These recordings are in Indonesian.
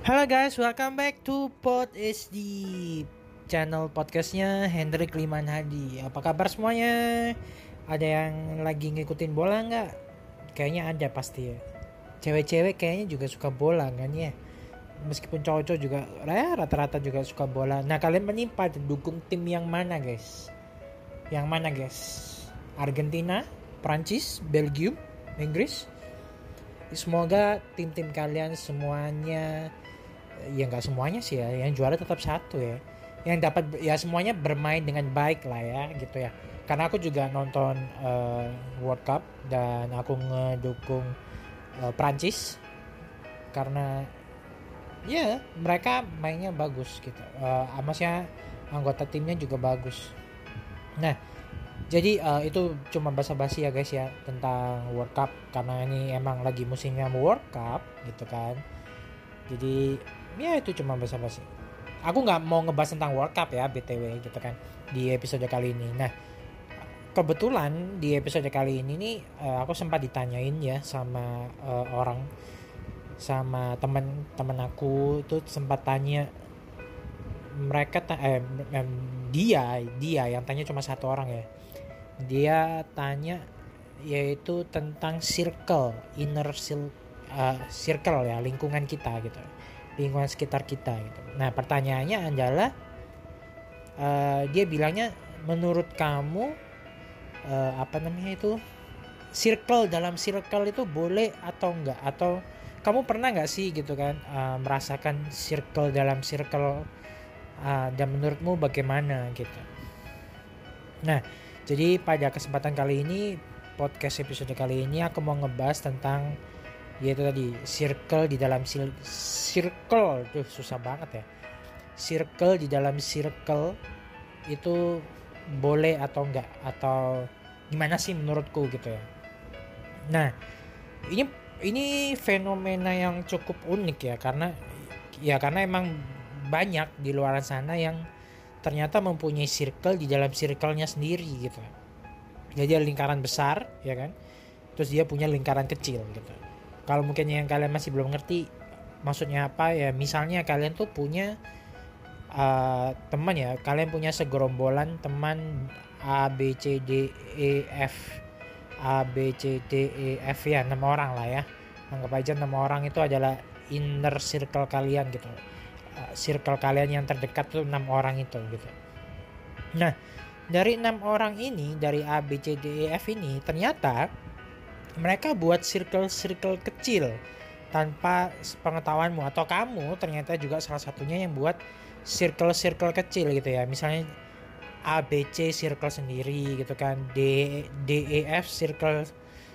Halo guys, welcome back to Pod SD channel podcastnya Hendrik Liman Hadi. Apa kabar semuanya? Ada yang lagi ngikutin bola nggak? Kayaknya ada pasti ya. Cewek-cewek kayaknya juga suka bola kan ya. Meskipun cowok-cowok juga ya, rata-rata juga suka bola. Nah kalian menimpa dukung tim yang mana guys? Yang mana guys? Argentina, Prancis, Belgium, Inggris? Semoga tim-tim kalian semuanya ya nggak semuanya sih ya yang juara tetap satu ya. Yang dapat ya semuanya bermain dengan baik lah ya gitu ya. Karena aku juga nonton uh, World Cup dan aku ngedukung uh, Prancis karena ya mereka mainnya bagus gitu. Uh, maksudnya anggota timnya juga bagus. Nah jadi uh, itu cuma basa-basi ya guys ya tentang World Cup. Karena ini emang lagi musimnya World Cup gitu kan. Jadi ya itu cuma basa-basi. Aku nggak mau ngebahas tentang World Cup ya btw gitu kan di episode kali ini. Nah kebetulan di episode kali ini nih uh, aku sempat ditanyain ya sama uh, orang sama teman-teman aku itu sempat tanya mereka ta eh, dia dia yang tanya cuma satu orang ya. Dia tanya yaitu tentang circle inner uh, circle ya lingkungan kita gitu lingkungan sekitar kita gitu. Nah pertanyaannya adalah uh, dia bilangnya menurut kamu uh, apa namanya itu circle dalam circle itu boleh atau enggak atau kamu pernah nggak sih gitu kan uh, merasakan circle dalam circle uh, dan menurutmu bagaimana gitu. Nah jadi pada kesempatan kali ini podcast episode kali ini aku mau ngebahas tentang yaitu tadi circle di dalam circle tuh susah banget ya. Circle di dalam circle itu boleh atau enggak? Atau gimana sih menurutku gitu ya? Nah ini ini fenomena yang cukup unik ya karena ya karena emang banyak di luar sana yang ternyata mempunyai circle di dalam circle-nya sendiri gitu. Jadi lingkaran besar ya kan? Terus dia punya lingkaran kecil gitu kalau mungkin yang kalian masih belum ngerti maksudnya apa ya? Misalnya kalian tuh punya uh, teman ya kalian punya segerombolan teman A B C D E F A B C D E F ya enam orang lah ya. Anggap aja enam orang itu adalah inner circle kalian gitu. Uh, circle kalian yang terdekat tuh enam orang itu gitu. Nah dari enam orang ini dari A B C D E F ini ternyata mereka buat circle-circle kecil tanpa pengetahuanmu atau kamu ternyata juga salah satunya yang buat circle-circle kecil gitu ya. Misalnya A B C circle sendiri gitu kan. D D E circle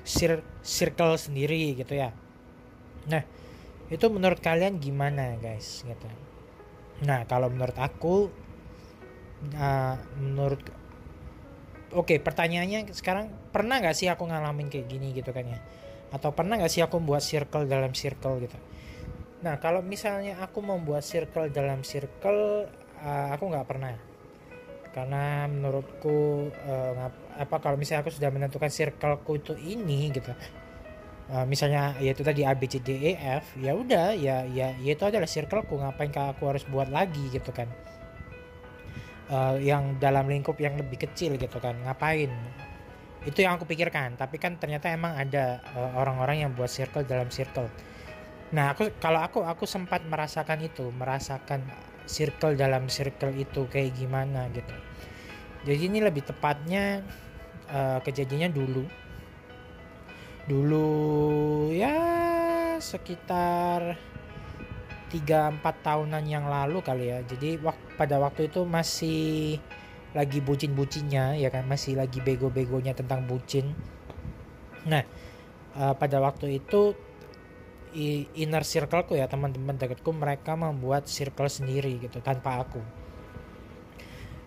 cir, circle sendiri gitu ya. Nah itu menurut kalian gimana guys? Gitu. Nah kalau menurut aku uh, menurut Oke, pertanyaannya sekarang pernah nggak sih aku ngalamin kayak gini gitu kan ya? Atau pernah nggak sih aku membuat circle dalam circle gitu? Nah, kalau misalnya aku membuat circle dalam circle, uh, aku nggak pernah. Karena menurutku uh, apa kalau misalnya aku sudah menentukan circleku itu ini gitu. Uh, misalnya ya itu tadi A B C D E F, ya udah ya ya ya itu adalah circleku ngapain aku harus buat lagi gitu kan uh, yang dalam lingkup yang lebih kecil gitu kan ngapain? Itu yang aku pikirkan tapi kan ternyata emang ada eh, orang-orang yang buat circle dalam circle. Nah aku kalau aku aku sempat merasakan itu merasakan circle dalam circle itu kayak gimana gitu. Jadi ini lebih tepatnya uh, kejadiannya dulu. Dulu ya sekitar 3-4 tahunan yang lalu kali ya. Jadi wak pada waktu itu masih lagi bucin-bucinnya ya kan? Masih lagi bego-begonya tentang bucin. Nah uh, pada waktu itu inner circleku ya teman-teman dekatku mereka membuat circle sendiri gitu tanpa aku.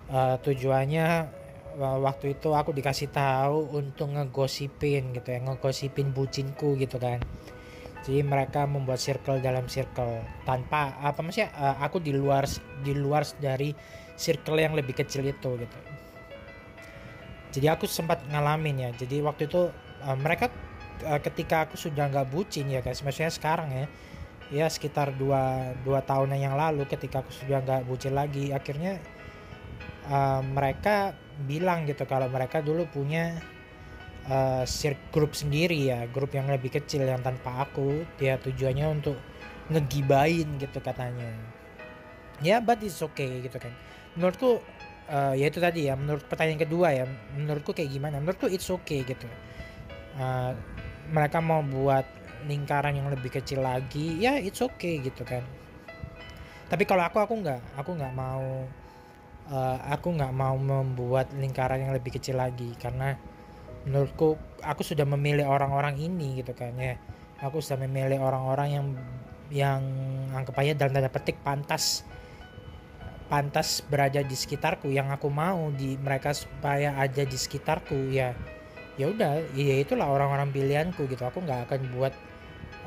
Uh, tujuannya uh, waktu itu aku dikasih tahu untuk ngegosipin gitu ya ngegosipin bucinku gitu kan jadi mereka membuat circle dalam circle tanpa apa maksudnya uh, aku di luar di luar dari circle yang lebih kecil itu gitu. Jadi aku sempat ngalamin ya. Jadi waktu itu uh, mereka uh, ketika aku sudah nggak bucin ya guys maksudnya sekarang ya ya sekitar dua dua tahunan yang lalu ketika aku sudah nggak bucin lagi akhirnya uh, mereka bilang gitu kalau mereka dulu punya uh, grup sendiri ya grup yang lebih kecil yang tanpa aku dia tujuannya untuk ngegibain gitu katanya. Ya but it's okay gitu kan. Menurutku uh, ya itu tadi ya menurut pertanyaan kedua ya menurutku kayak gimana? Menurutku it's okay gitu. Uh, mereka mau buat lingkaran yang lebih kecil lagi ya it's okay gitu kan. Tapi kalau aku aku nggak aku nggak mau uh, aku nggak mau membuat lingkaran yang lebih kecil lagi karena menurutku aku sudah memilih orang-orang ini gitu kan ya. Aku sudah memilih orang-orang yang yang anggap aja dalam tanda petik pantas pantas berada di sekitarku yang aku mau di mereka supaya ada di sekitarku ya. Ya udah ya itulah orang-orang pilihanku gitu. Aku nggak akan buat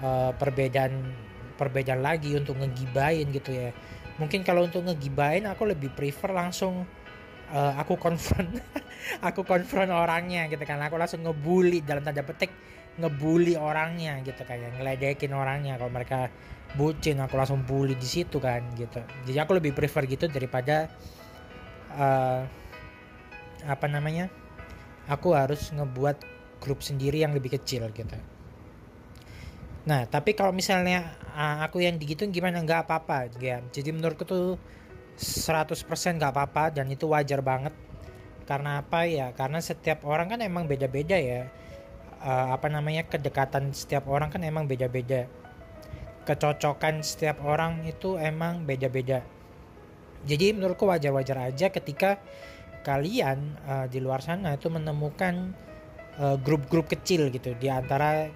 uh, perbedaan perbedaan lagi untuk ngegibain gitu ya. Mungkin kalau untuk ngegibain aku lebih prefer langsung uh, aku konfront aku konfront orangnya gitu kan. Aku langsung ngebully dalam tanda petik ngebully orangnya gitu kayak ngeledekin orangnya. Kalau mereka bucin aku langsung bully di situ kan gitu. Jadi aku lebih prefer gitu daripada uh, apa namanya aku harus ngebuat grup sendiri yang lebih kecil gitu. Nah, tapi kalau misalnya uh, aku yang digitu gimana? Nggak apa-apa ya. Jadi menurutku tuh 100% nggak apa-apa dan itu wajar banget. Karena apa ya? Karena setiap orang kan emang beda-beda ya. Uh, apa namanya kedekatan setiap orang kan emang beda-beda. Kecocokan setiap orang itu emang beda-beda. Jadi menurutku wajar-wajar aja ketika kalian uh, di luar sana itu menemukan grup-grup uh, kecil gitu di antara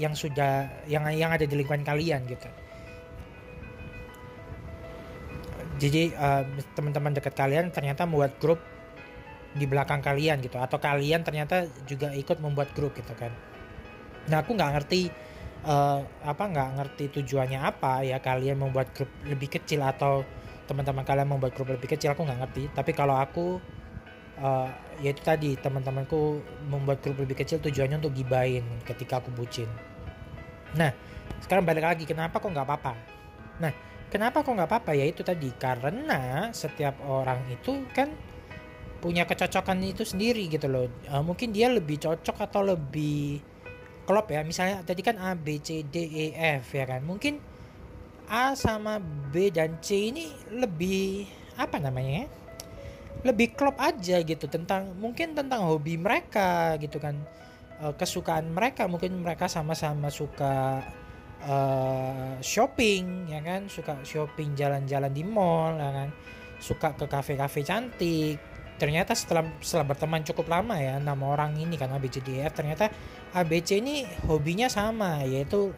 yang sudah yang yang ada di lingkungan kalian gitu jadi uh, teman-teman dekat kalian ternyata membuat grup di belakang kalian gitu. Atau kalian ternyata juga ikut membuat grup gitu kan. Nah aku nggak ngerti uh, apa nggak ngerti tujuannya apa ya kalian membuat grup lebih kecil atau teman-teman kalian membuat grup lebih kecil aku nggak ngerti. Tapi kalau aku uh, ya itu tadi teman-temanku membuat grup lebih kecil tujuannya untuk gibain ketika aku bucin. Nah sekarang balik lagi kenapa kok nggak apa-apa? Nah kenapa kok nggak apa-apa? Ya itu tadi karena setiap orang itu kan punya kecocokan itu sendiri gitu loh. Uh, mungkin dia lebih cocok atau lebih klop ya. Misalnya tadi kan A B C D E F ya kan. Mungkin A sama B dan C ini lebih apa namanya ya? Lebih klop aja gitu tentang mungkin tentang hobi mereka gitu kan. Uh, kesukaan mereka mungkin mereka sama-sama suka uh, shopping ya kan? Suka shopping jalan-jalan di mall ya kan? Suka ke kafe-kafe cantik. Ternyata setelah setelah berteman cukup lama ya enam orang ini kan ABCDF ternyata ABC ini hobinya sama yaitu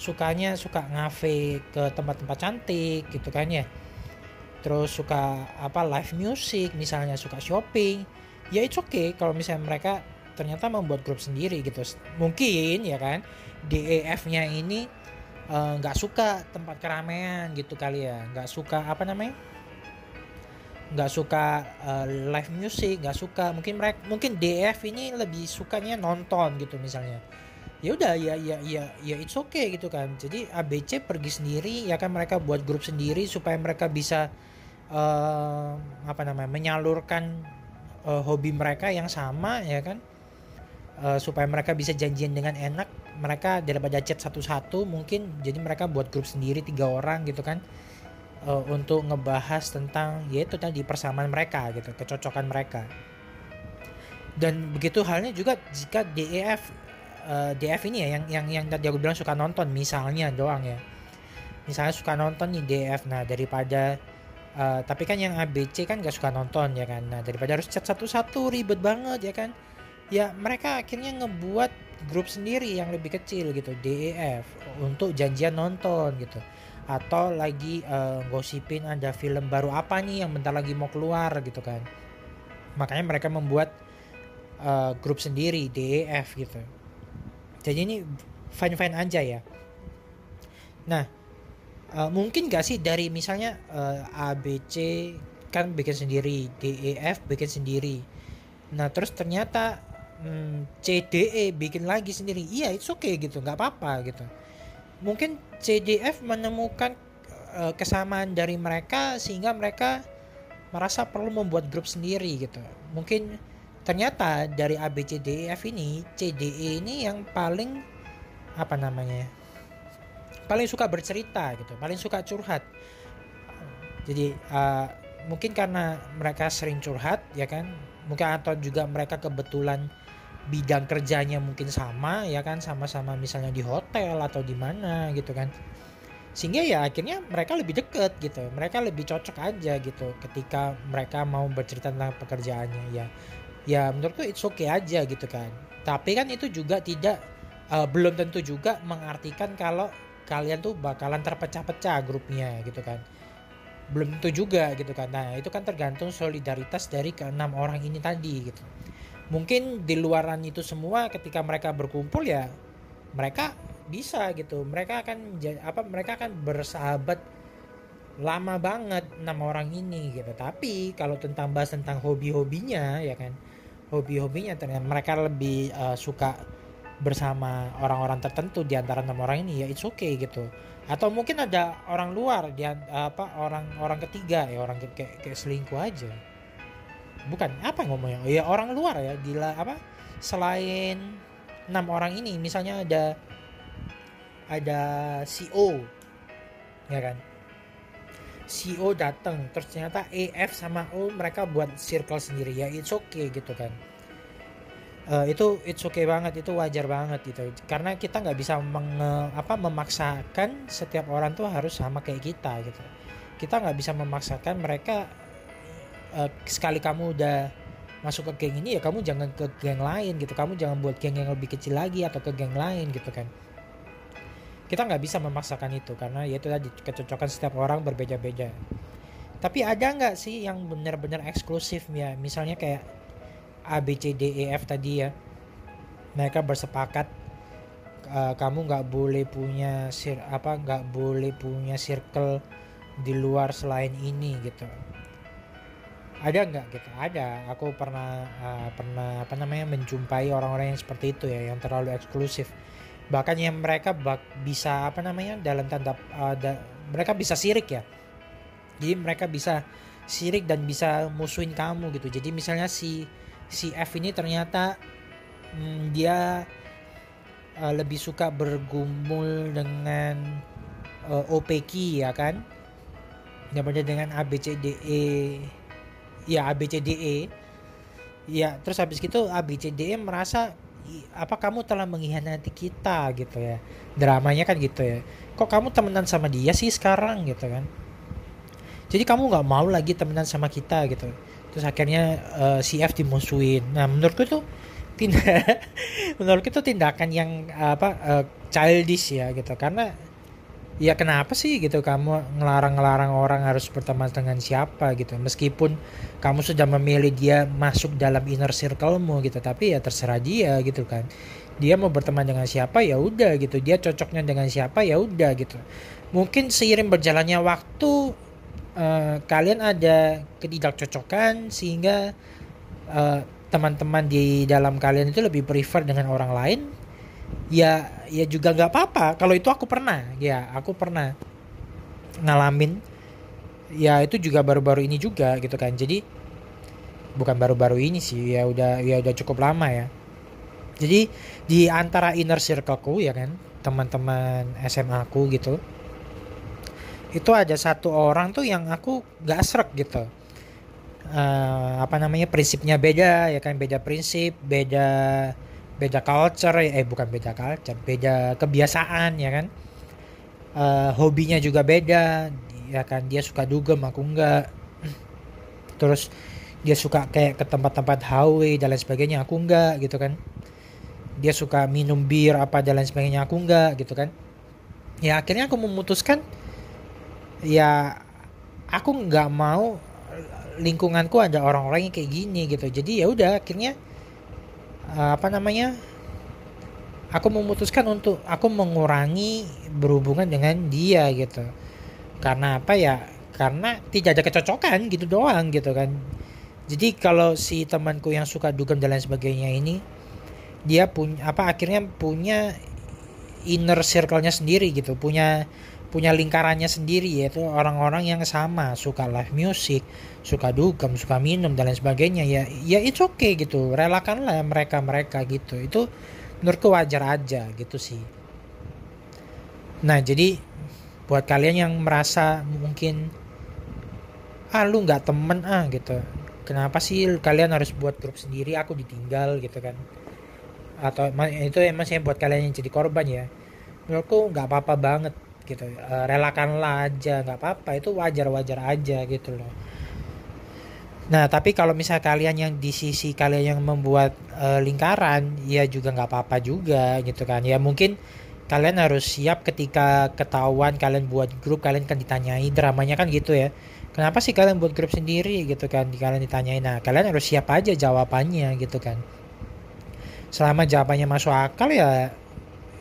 sukanya suka ngafe ke tempat-tempat cantik gitu kan ya. Terus suka apa live music misalnya suka shopping. Ya it's okay kalau misalnya mereka ternyata membuat grup sendiri gitu. Mungkin ya kan DEF-nya ini eh, nggak uh, suka tempat keramaian gitu kali ya. Nggak suka apa namanya? Nggak suka uh, live music nggak suka. Mungkin mereka mungkin DEF ini lebih sukanya nonton gitu misalnya. Ya udah ya ya ya ya it's okay gitu kan. Jadi ABC pergi sendiri ya kan mereka buat grup sendiri supaya mereka bisa uh, apa namanya menyalurkan uh, hobi mereka yang sama ya kan uh, supaya mereka bisa janjian dengan enak mereka daripada chat satu-satu mungkin jadi mereka buat grup sendiri tiga orang gitu kan uh, untuk ngebahas tentang yaitu tadi persamaan mereka gitu kecocokan mereka dan begitu halnya juga jika DEF uh, DF ini ya yang yang yang tadi aku bilang suka nonton misalnya doang ya misalnya suka nonton nih DF nah daripada Uh, tapi kan yang ABC kan gak suka nonton ya kan. Nah daripada harus chat satu-satu ribet banget ya kan. Ya mereka akhirnya ngebuat grup sendiri yang lebih kecil gitu DEF untuk janjian nonton gitu. Atau lagi uh, gosipin ada film baru apa nih yang bentar lagi mau keluar gitu kan. Makanya mereka membuat uh, grup sendiri DEF gitu. Jadi ini fine-fine aja ya. Nah, uh, mungkin gak sih dari misalnya uh, A B C kan bikin sendiri D E F bikin sendiri nah terus ternyata hmm, C D E bikin lagi sendiri. Iya oke okay gitu nggak apa-apa gitu. Mungkin CDF menemukan uh, kesamaan dari mereka sehingga mereka merasa perlu membuat grup sendiri gitu. Mungkin ternyata dari ABCDEF ini CDE ini yang paling apa namanya paling suka bercerita gitu paling suka curhat. Jadi uh, mungkin karena mereka sering curhat ya kan? Mungkin atau juga mereka kebetulan bidang kerjanya mungkin sama ya kan sama-sama misalnya di hotel atau di mana gitu kan. Sehingga ya akhirnya mereka lebih deket gitu mereka lebih cocok aja gitu ketika mereka mau bercerita tentang pekerjaannya ya. Ya menurutku it's okay aja gitu kan. Tapi kan itu juga tidak uh, belum tentu juga mengartikan kalau kalian tuh bakalan terpecah-pecah grupnya gitu kan. Belum tentu juga gitu kan. Nah itu kan tergantung solidaritas dari keenam orang ini tadi gitu mungkin di luaran itu semua ketika mereka berkumpul ya mereka bisa gitu. Mereka akan apa mereka akan bersahabat lama banget enam orang ini gitu. Tapi kalau tentang bahas tentang hobi-hobinya ya kan hobi-hobinya ternyata mereka lebih uh, suka bersama orang-orang tertentu di antara enam orang ini ya it's okay gitu. Atau mungkin ada orang luar di apa orang orang ketiga ya orang kayak kayak selingkuh aja bukan apa ngomongnya ya? Orang luar ya gila apa? Selain enam orang ini misalnya ada ada CEO ya kan? CEO datang terus ternyata EF sama O mereka buat circle sendiri. Ya it's okay gitu kan. Uh, itu it's okay banget itu wajar banget gitu. Karena kita nggak bisa menge, apa memaksakan setiap orang tuh harus sama kayak kita gitu. Kita nggak bisa memaksakan mereka uh, sekali kamu udah masuk ke geng ini ya kamu jangan ke geng lain gitu. Kamu jangan buat geng yang lebih kecil lagi atau ke geng lain gitu kan. Kita nggak bisa memaksakan itu karena ya itu tadi kecocokan setiap orang berbeda-beda. Tapi ada nggak sih yang benar-benar eksklusif ya? Misalnya kayak A B C D E F tadi ya. Mereka bersepakat uh, kamu nggak boleh punya sir apa nggak boleh punya circle di luar selain ini gitu ada nggak gitu? Ada. Aku pernah uh, pernah apa namanya menjumpai orang-orang yang seperti itu ya yang terlalu eksklusif. Bahkan yang mereka bak, bisa apa namanya dalam tanda uh, da, mereka bisa sirik ya. Jadi mereka bisa sirik dan bisa musuhin kamu gitu. Jadi misalnya si si F ini ternyata hmm, dia uh, lebih suka bergumul dengan uh, OPK ya kan? Daripada dengan ABCDE ya ABCDE ya terus habis itu ABCDE merasa apa kamu telah mengkhianati kita? gitu ya. Dramanya kan gitu ya. Kok kamu temenan sama dia sih sekarang? gitu kan. Jadi kamu nggak mau lagi temenan sama kita? gitu. Terus akhirnya uh, si F dimusuhin. Nah menurutku tuh tindak menurutku itu tindakan yang apa uh, childish ya gitu. Karena ya kenapa sih gitu? Kamu ngelarang-ngelarang orang harus berteman dengan siapa gitu? Meskipun kamu sudah memilih dia masuk dalam inner circlemu gitu tapi ya terserah dia gitu kan. Dia mau berteman dengan siapa ya udah gitu. Dia cocoknya dengan siapa ya udah gitu. Mungkin seiring berjalannya waktu uh, kalian ada ketidakcocokan sehingga uh, teman-teman di dalam kalian itu lebih prefer dengan orang lain ya ya juga nggak apa-apa. Kalau itu aku pernah. Ya aku pernah ngalamin. Ya itu juga baru-baru ini juga gitu kan. Jadi bukan baru-baru ini sih. Ya udah ya udah cukup lama ya. Jadi di antara inner circleku ya kan teman-teman SMA aku gitu itu ada satu orang tuh yang aku gak serak gitu. Uh, apa namanya prinsipnya beda ya kan beda prinsip beda beda culture eh bukan beda culture beda kebiasaan ya kan? Uh, hobinya juga beda. Ya kan dia suka dugem aku enggak. Terus dia suka kayak ke tempat-tempat highway dan lain sebagainya aku enggak gitu kan? Dia suka minum bir apa dan lain sebagainya aku enggak gitu kan? Ya akhirnya aku memutuskan ya aku nggak mau lingkunganku ada orang-orang yang kayak gini gitu. Jadi ya udah akhirnya apa namanya aku memutuskan untuk aku mengurangi berhubungan dengan dia gitu. Karena apa ya? Karena tidak ada kecocokan gitu doang gitu kan. Jadi kalau si temanku yang suka dugem dan lain sebagainya ini dia punya apa akhirnya punya inner circle-nya sendiri gitu. Punya punya lingkarannya sendiri yaitu orang-orang yang sama suka live music suka dugem suka minum dan lain sebagainya. Ya ya it's okay gitu relakanlah mereka mereka gitu. Itu menurutku wajar aja gitu sih. Nah jadi buat kalian yang merasa mungkin ah lu nggak temen ah gitu. Kenapa sih kalian harus buat grup sendiri? Aku ditinggal gitu kan. Atau itu emang sih buat kalian yang jadi korban ya. Menurutku nggak apa-apa banget gitu. Uh, relakanlah aja nggak apa-apa. Itu wajar-wajar aja gitu loh. Nah tapi kalau misal kalian yang di sisi kalian yang membuat uh, lingkaran ya juga nggak apa-apa juga gitu kan. Ya mungkin kalian harus siap ketika ketahuan kalian buat grup kalian kan ditanyai dramanya kan gitu ya. Kenapa sih kalian buat grup sendiri gitu kan kalian ditanyai nah kalian harus siap aja jawabannya gitu kan. Selama jawabannya masuk akal ya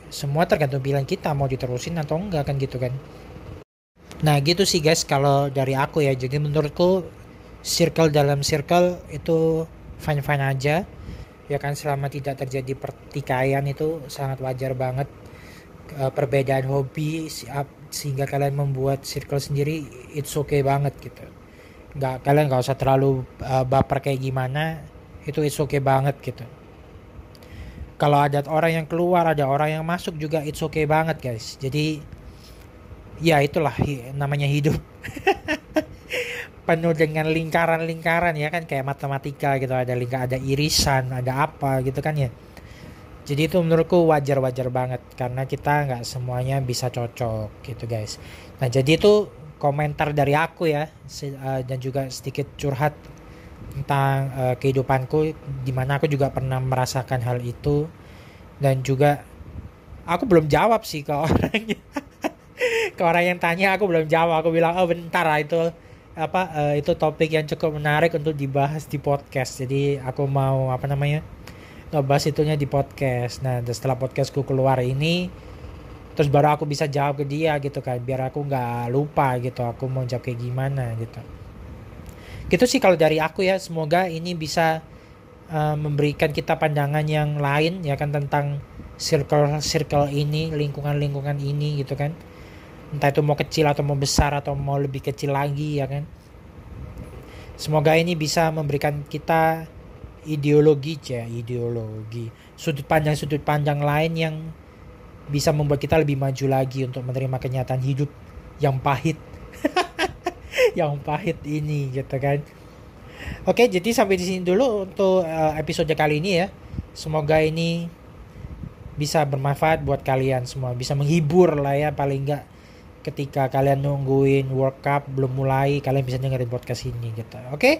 semua tergantung pilihan kita mau diterusin atau enggak kan gitu kan. Nah gitu sih guys kalau dari aku ya. Jadi menurutku circle dalam circle itu fine fine aja. Ya kan selama tidak terjadi pertikaian itu sangat wajar banget. E, perbedaan hobi sehingga kalian membuat circle sendiri it's okay banget gitu. Nggak kalian nggak usah terlalu uh, baper kayak gimana itu it's okay banget gitu kalau ada orang yang keluar ada orang yang masuk juga it's okay banget guys. Jadi ya itulah namanya hidup. Penuh dengan lingkaran-lingkaran ya kan? Kayak matematika gitu ada lingkar ada irisan ada apa gitu kan ya. Jadi itu menurutku wajar-wajar banget karena kita nggak semuanya bisa cocok gitu guys. Nah jadi itu komentar dari aku ya eh, dan juga sedikit curhat tentang uh, kehidupanku di mana aku juga pernah merasakan hal itu. Dan juga aku belum jawab sih ke orangnya. Ke orang yang tanya aku belum jawab. Aku bilang oh bentar lah itu apa uh, itu topik yang cukup menarik untuk dibahas di podcast. Jadi aku mau apa namanya ngebahas itunya di podcast. Nah setelah podcastku keluar ini terus baru aku bisa jawab ke dia gitu kan biar aku nggak lupa gitu aku mau jawab kayak gimana gitu gitu sih kalau dari aku ya semoga ini bisa uh, memberikan kita pandangan yang lain ya kan tentang circle circle ini lingkungan lingkungan ini gitu kan. Entah itu mau kecil atau mau besar atau mau lebih kecil lagi ya kan. Semoga ini bisa memberikan kita ideologi ya ideologi. Sudut pandang sudut pandang lain yang bisa membuat kita lebih maju lagi untuk menerima kenyataan hidup yang pahit yang pahit ini gitu kan. Oke, jadi sampai di sini dulu untuk uh, episode kali ini ya. Semoga ini bisa bermanfaat buat kalian semua, bisa menghibur lah ya paling enggak ketika kalian nungguin World Cup belum mulai, kalian bisa dengerin podcast ini gitu. Oke.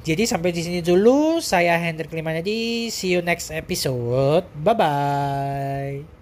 Jadi sampai di sini dulu. Saya Hendrik Limanadi. See you next episode. Bye bye.